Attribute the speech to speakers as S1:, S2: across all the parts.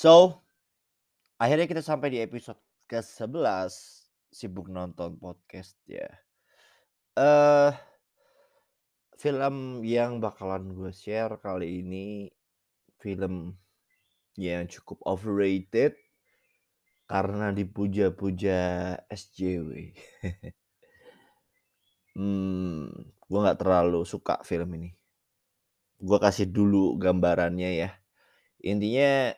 S1: So, akhirnya kita sampai di episode ke-11 Sibuk Nonton Podcast ya. Eh film yang bakalan gue share kali ini film yang cukup overrated karena dipuja-puja SJW. hmm, gue nggak terlalu suka film ini. Gue kasih dulu gambarannya ya. Intinya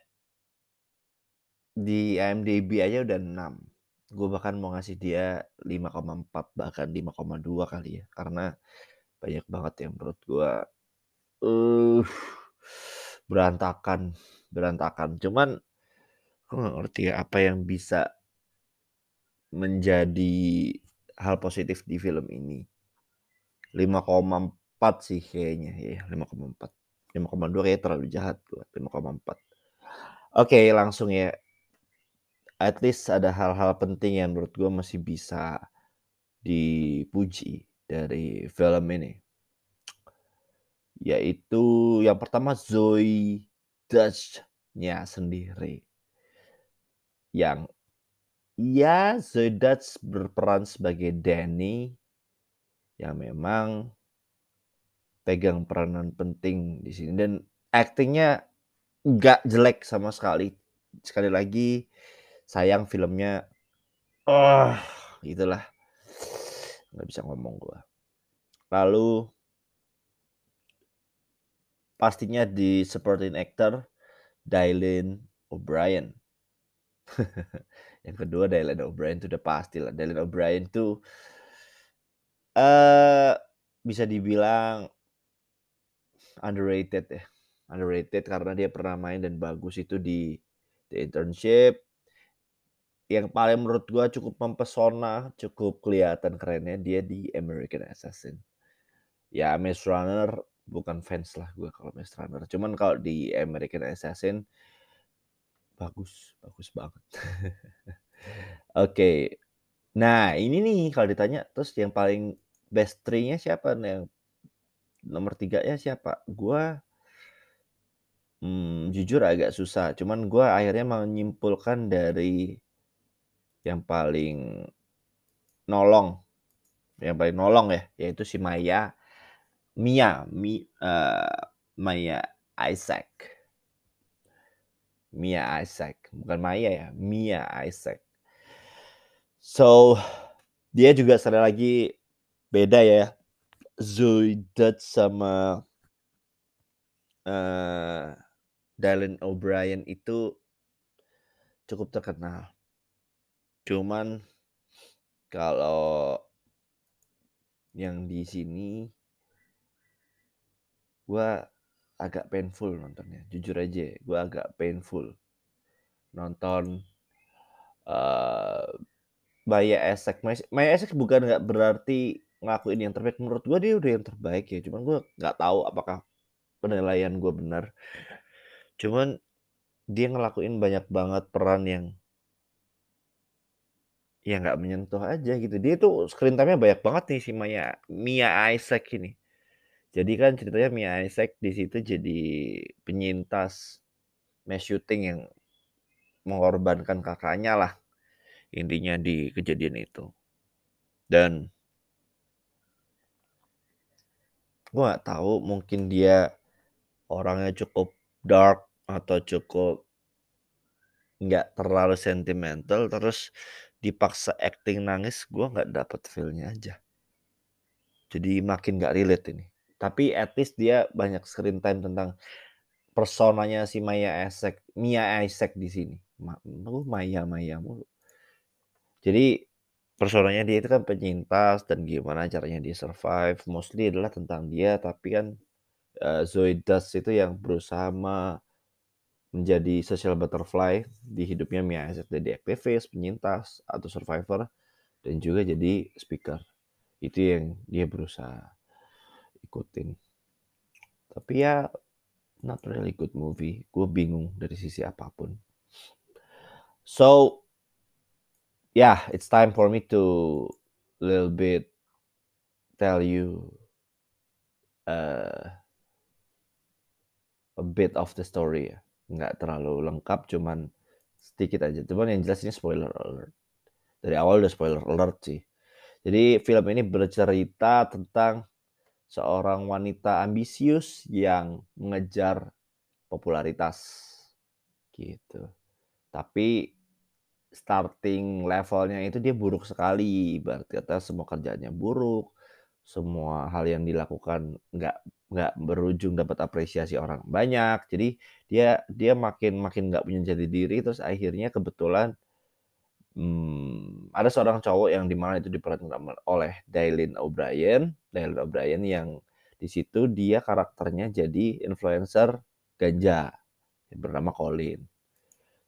S1: di IMDb aja udah 6. Gue bahkan mau ngasih dia 5,4 bahkan 5,2 kali ya. Karena banyak banget yang menurut gue uh, berantakan, berantakan. Cuman gue gak ngerti ya apa yang bisa menjadi hal positif di film ini. 5,4 sih kayaknya ya, 5,4. 5,2 kayak terlalu jahat gue, 5,4. Oke, langsung ya at least ada hal-hal penting yang menurut gue masih bisa dipuji dari film ini. Yaitu yang pertama Zoe Dutch-nya sendiri. Yang ya Zoe Dutch berperan sebagai Danny yang memang pegang peranan penting di sini dan aktingnya nggak jelek sama sekali. Sekali lagi sayang filmnya. Oh itulah. Nggak bisa ngomong gua. Lalu pastinya di supporting actor Dylan O'Brien. Yang kedua Dylan O'Brien itu udah pasti lah. Dylan O'Brien tuh uh, bisa dibilang underrated ya. Underrated karena dia pernah main dan bagus itu di The Internship yang paling menurut gua cukup mempesona, cukup kelihatan kerennya dia di American Assassin. Ya Maze Runner bukan fans lah gua kalau Maze Runner. Cuman kalau di American Assassin bagus, bagus banget. Oke. Okay. Nah, ini nih kalau ditanya terus yang paling best three-nya siapa nih? Yang nomor tiga ya siapa? Gua hmm, jujur agak susah. Cuman gua akhirnya menyimpulkan dari yang paling nolong yang paling nolong ya yaitu si Maya Mia Mi, uh, Maya Isaac. Mia Isaac bukan Maya ya Mia Isaac. So dia juga sekali lagi beda ya Zoe Dutch sama uh, Dylan O'Brien itu cukup terkenal Cuman kalau yang di sini gua agak painful nontonnya. Jujur aja, gua agak painful nonton uh, Maya Esek. Maya Esek bukan nggak berarti ngelakuin yang terbaik. Menurut gua dia udah yang terbaik ya. Cuman gua nggak tahu apakah penilaian gua benar. Cuman dia ngelakuin banyak banget peran yang Ya nggak menyentuh aja gitu. Dia tuh screen time-nya banyak banget nih si Maya Mia Isaac ini. Jadi kan ceritanya Mia Isaac di situ jadi penyintas mass shooting yang mengorbankan kakaknya lah intinya di kejadian itu. Dan gue nggak tahu mungkin dia orangnya cukup dark atau cukup nggak terlalu sentimental terus dipaksa acting nangis gue nggak dapet feelnya aja. Jadi makin nggak relate ini. Tapi at least dia banyak screen time tentang personanya si Maya Isaac Mia Isaac di sini. Ma Maya Maya mulu. Jadi personanya dia itu kan penyintas dan gimana caranya dia survive. Mostly adalah tentang dia tapi kan uh, Zoe Dust itu yang berusaha menjadi social butterfly di hidupnya Mia Isaac jadi aktivis, penyintas, atau survivor, dan juga jadi speaker. Itu yang dia berusaha ikutin. Tapi ya, not really good movie. Gue bingung dari sisi apa pun. So, yeah, it's time for me to little bit tell you uh, a bit of the story nggak terlalu lengkap, cuman sedikit aja. Cuman yang jelas ini spoiler alert. Dari awal udah spoiler alert sih. Jadi film ini bercerita tentang seorang wanita ambisius yang mengejar popularitas, gitu. Tapi starting levelnya itu dia buruk sekali, ibarat kata semua kerjaannya buruk, semua hal yang dilakukan nggak nggak berujung dapat apresiasi orang banyak. Jadi dia dia makin makin nggak punya jati diri, terus akhirnya kebetulan, mmm, ada seorang cowok yang di mana itu diperankan oleh Dylan O'Brien Dylan O'Brien yang di situ dia karakternya jadi influencer ganja, bernama Colin.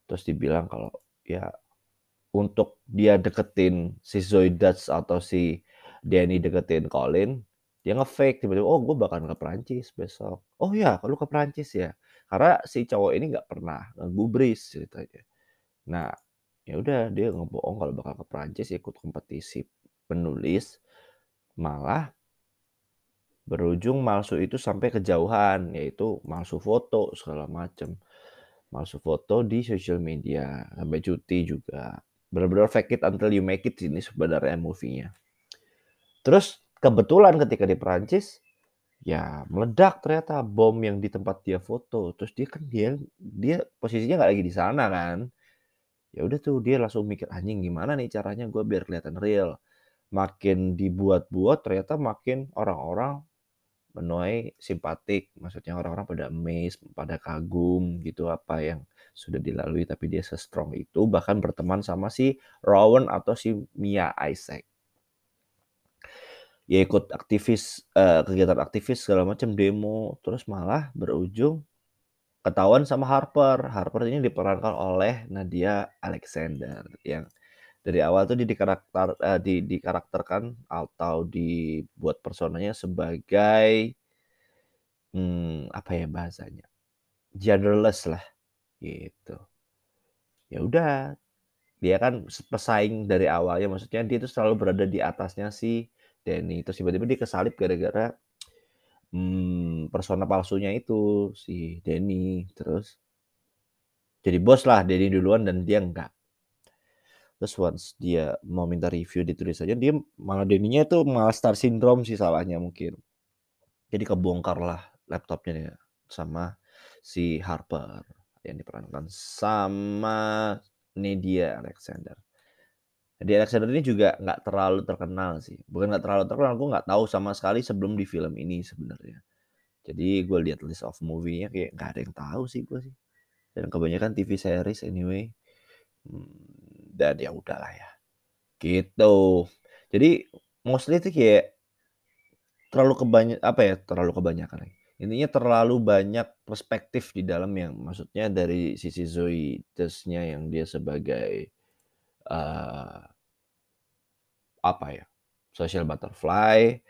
S1: Terus dibilang kalau, ya untuk dia deketin si Dutch atau si Danny deketin Colin, dia nge-fake tiba-tiba, "Oh, gue bakal ke Perancis besok." "Oh ya, lu ke Perancis ya?" Karena si cowok ini nggak pernah ngegubris ceritanya. Nah, ya udah dia ngebohong kalau bakal ke Perancis ikut kompetisi penulis, malah berujung malsu itu sampai kejauhan, yaitu malsu foto segala macem. Malsu foto di sosial media, sampai cuti juga. Bener-bener fake it until you make it ini sebenarnya movie-nya. Terus kebetulan ketika di Perancis, ya meledak ternyata bom yang di tempat dia foto. Terus dia kan dia dia posisinya nggak lagi di sana kan. Ya udah tuh dia langsung mikir, "Anjing gimana nih caranya gue biar kelihatan real?" Makin dibuat-buat ternyata makin orang-orang menuai simpatik, maksudnya orang-orang pada amazed, pada kagum gitu apa yang sudah dilalui tapi dia se-strong itu, bahkan berteman sama si Rowan atau si Mia Isaac. Ya ikut aktivis, eee, kegiatan aktivis segala macam, demo, terus malah berujung ketahuan sama Harper. Harper ini diperankan oleh Nadia Alexander yang dari awal tuh dia dikarakter eee, di dikarakterkan atau dibuat personanya sebagai, mmm, apa ya bahasanya, genderless lah, gitu. Ya udah, dia kan pesaing dari awalnya, maksudnya dia tuh selalu berada di atasnya si Danny, terus tiba-tiba dia kesalip gara-gara, mmm, persona palsunya itu, si Danny, terus jadi bos lah, Danny duluan dan dia enggak. Terus once dia mau minta review ditulis aja, dia malah Danny-nya tuh malah star syndrome sih salahnya mungkin. Jadi kebongkarlah laptopnya dia sama si Harper yang diperankan sama Nadia Alexander. Nadia Alexander ini juga nggak terlalu terkenal sih, bukan nggak terlalu terkenal, gue nggak tahu sama sekali sebelum di film ini sebenarnya. Jadi gue lihat list of movie-nya kayak nggak ada yang tahu sih gue sih. Dan kebanyakan TV series anyway. Mmm, dan ya udahlah ya, gitu. Jadi mostly itu kayak terlalu kebanya apa ya, terlalu kebanyakan lagi, intinya terlalu banyak perspektif di dalam yang maksudnya dari sisi Zoe Deschanel yang dia sebagai, eee apa ya, social butterfly,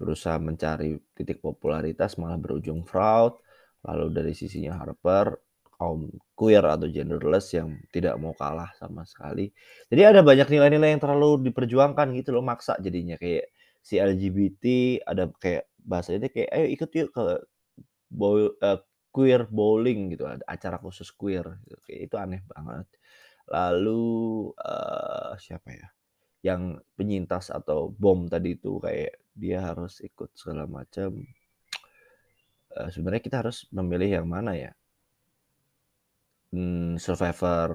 S1: berusaha mencari titik popularitas malah berujung fraud. Lalu dari sisinya Harper, kaum queer atau genderless yang tidak mau kalah sama sekali. Jadi ada banyak nilai-nilai yang terlalu diperjuangkan gitu loh, maksa jadinya. Kayak si LGBT ada kayak bahasanya kayak, "Ayo ikut yuk ke bow eee, queer bowling," gitu, ada acara khusus queer gitu, itu aneh banget. Lalu, eee, siapa ya, yang penyintas atau bom tadi itu kayak dia harus ikut segala macam. Eee, sebenarnya kita harus memilih yang mana ya? Mmm, survivor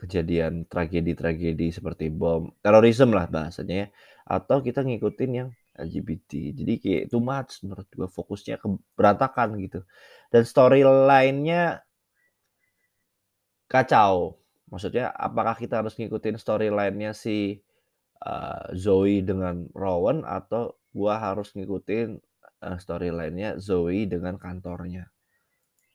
S1: kejadian tragedi-tragedi seperti bom, terorisme lah bahasanya ya, atau kita ngikutin yang LGBT. Jadi kayak too much menurut gue, fokusnya ke berantakan gitu. Dan storyline-nya kacau. Maksudnya apakah kita harus ngikutin storyline-nya si, eee, Zoe dengan Rowan atau gua harus ngikutin, eee, storyline-nya Zoe dengan kantornya.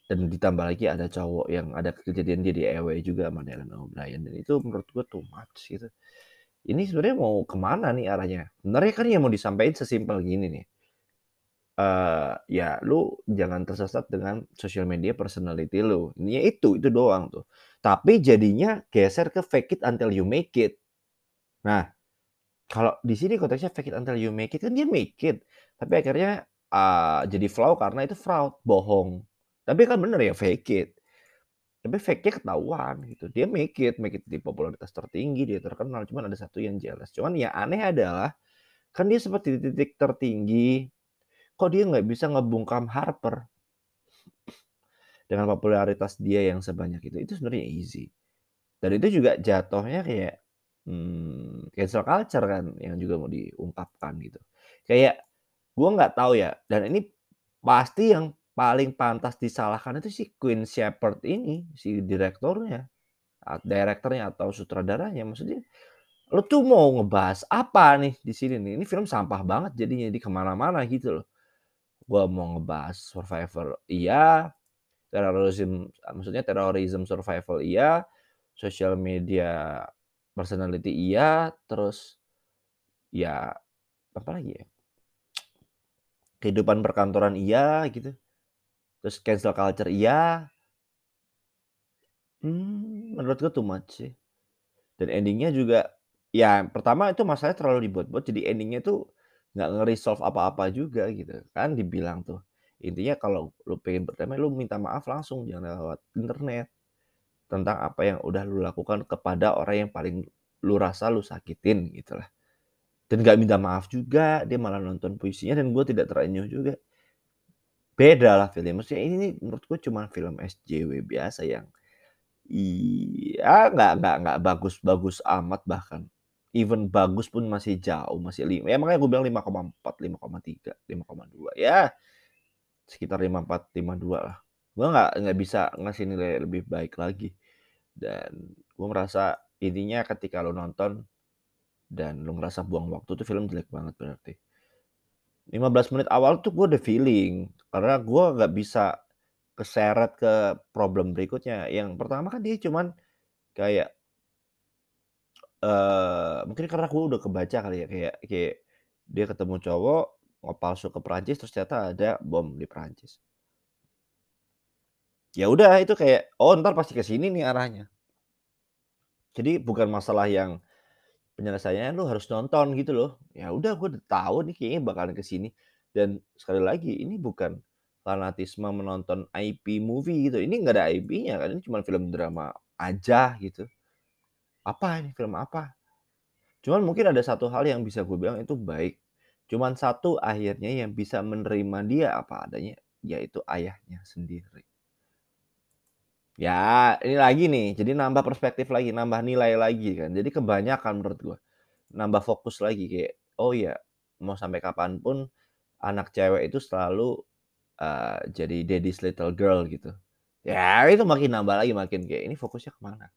S1: Dan ditambah lagi ada cowok yang ada kejadian dia di-EW juga sama Dylan O'Brien dan itu menurut gua too much gitu. Ini sebenarnya mau ke mana nih arahnya? Sebenarnya kan yang mau disampaikan sesimpel gini nih, eee, ya lu jangan tersesat dengan sosial media personality lu, intinya itu, itu doang tuh. Tapi jadinya geser ke fake it until you make it. Nah, kalau di sini konteksnya fake it until you make it, kan dia make it, tapi akhirnya, eee, jadi flaw karena itu fraud, bohong. Tapi kan bener ya fake it. Tapi fake-nya ketahuan gitu. Dia make it, make it di popularitas tertinggi, dia terkenal, cuman ada satu yang jealous. Cuman yang aneh adalah, kan dia seperti di titik tertinggi, kok dia nggak bisa ngebungkam Harper? Dengan popularitas dia yang sebanyak itu, itu sebenarnya easy. Dan itu juga jatuhnya kayak, mmm, cancel culture kan yang juga mau diungkapkan gitu. Kayak, gua nggak tahu ya, dan ini pasti yang paling pantas disalahkan itu si Queen Shepherd ini, si direkturnya, direkturnya atau sutradaranya. Maksudnya, lu tuh mau ngebahas apa nih di sini nih? Ini film sampah banget jadinya, di ke mana-mana gitu loh. Gua mau ngebahas survivor iya, terorism maksudnya terorism survival iya, social media personality iya, terus ya apalagi ya? Kehidupan perkantoran iya gitu. Terus cancel culture iya. Mmm, menurut gua too much sih. Dan ending-nya juga ya pertama itu masalahnya terlalu dibuat-buat, jadi ending-nya tuh nggak nge-resolve apa-apa juga gitu. Kan dibilang tuh, intinya kalau lu pengen berdamai, lu minta maaf langsung, jangan lewat internet. Tentang apa yang udah lu lakukan kepada orang yang paling lu rasa lu sakitin gitulah. Dan nggak minta maaf juga, dia malah nonton puisinya dan gua tidak terenyuh juga. Bedalah film maksudnya ini menurut gua cuman film SJW biasa yang iya nggak nggak nggak bagus-bagus amat bahkan. Even bagus pun masih jauh, masih lim ya makanya gua bilang 5,4, 5,3, 5,2 ya sekitar 54, 52 lah. Gua nggak nggak bisa ngasih nilai lebih baik lagi. Dan gua merasa intinya ketika lu nonton dan lu ngerasa buang waktu tuh film jelek banget berarti. 15 menit awal tuh gua udah feeling, karena gua nggak bisa keseret ke problem berikutnya. Yang pertama kan dia cuman kayak eee, mungkin karena gua udah kebaca kali ya, kayak kayak dia ketemu cowok, ngepalsu ke Perancis, terus ternyata ada bom di Perancis. Ya udah itu kayak, oh entar pasti ke sini nih arahnya. Jadi bukan masalah yang penyelesaiannya lu harus nonton gitu loh. Ya udah gua udah tahu nih kayaknya bakalan ke sini. Dan sekali lagi ini bukan fanatisme menonton IP movie gitu, ini nggak ada IP-nya kan, ini cuman film drama aja gitu. Apa ini, film apa? Cuman mungkin ada satu hal yang bisa gue bilang itu baik, cuman satu akhirnya yang bisa menerima dia apa adanya, yaitu ayahnya sendiri. Ya, ini lagi nih, jadi nambah perspektif lagi, nambah nilai lagi kan. Jadi kebanyakan menurut gua. Nambah fokus lagi kayak, oh ya, mau sampai kapan pun anak cewek itu selalu, eee, jadi daddy's little girl gitu. Ya itu makin nambah lagi, makin kayak ini fokusnya ke mana?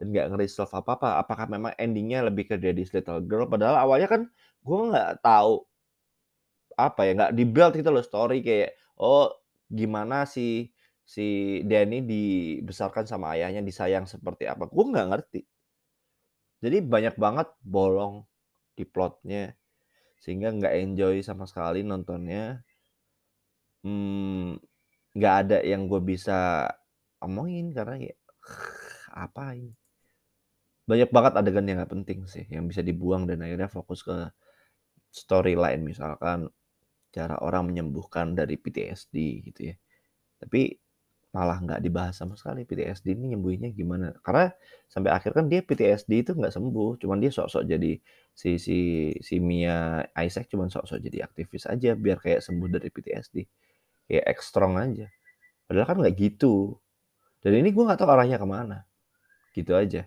S1: Dan nggak nge-resolve apa-apa. Apakah memang ending-nya lebih ke daddy's little girl, padahal awalnya kan gua nggak tahu apa ya, nggak di-build gitu loh story kayak, oh gimana si si Danny dibesarkan sama ayahnya, disayang seperti apa, gua nggak ngerti. Jadi banyak banget bolong di plot-nya, sehingga nggak enjoy sama sekali nontonnya. Mmm, nggak ada yang gua bisa omongin karena ya apa ini. Banyak banget adegan yang nggak penting sih, yang bisa dibuang dan akhirnya fokus ke storyline, misalkan cara orang menyembuhkan dari PTSD gitu ya. Tapi malah nggak dibahas sama sekali PTSD ini nyembuhinnya gimana. Karena sampai akhir kan dia PTSD itu nggak sembuh, cuman dia sok-sok jadi si si si Mia Isaac cuman sok-sok jadi aktivis aja biar kayak sembuh dari PTSD. Kayak act strong aja. Padahal kan nggak gitu. Dan ini gua nggak tahu arahnya ke mana. Gitu aja.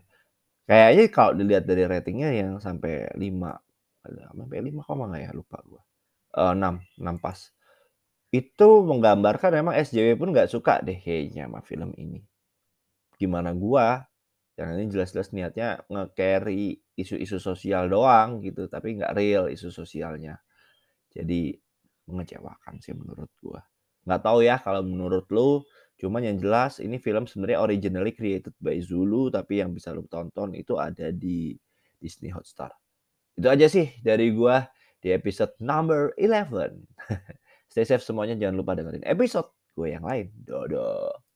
S1: Kayaknya kalau dilihat dari ratingnya yang sampai 5, sampai 5 koma nggak ya? Lupa gua. Eee, 6, 6 pas. Itu menggambarkan memang SJW pun nggak suka deh kayaknya sama film ini. Gimana gua, yang ini jelas-jelas niatnya nge-carry isu-isu sosial doang gitu, tapi nggak real isu sosialnya. Jadi mengecewakan sih menurut gua. Nggak tahu ya kalau menurut lu, cuman yang jelas ini film sebenarnya originally created by Zulu, tapi yang bisa lu tonton itu ada di Disney Hotstar. Itu aja sih dari gua di episode number 11. Stay safe semuanya, jangan lupa dengerin episode gue yang lain. Dadah.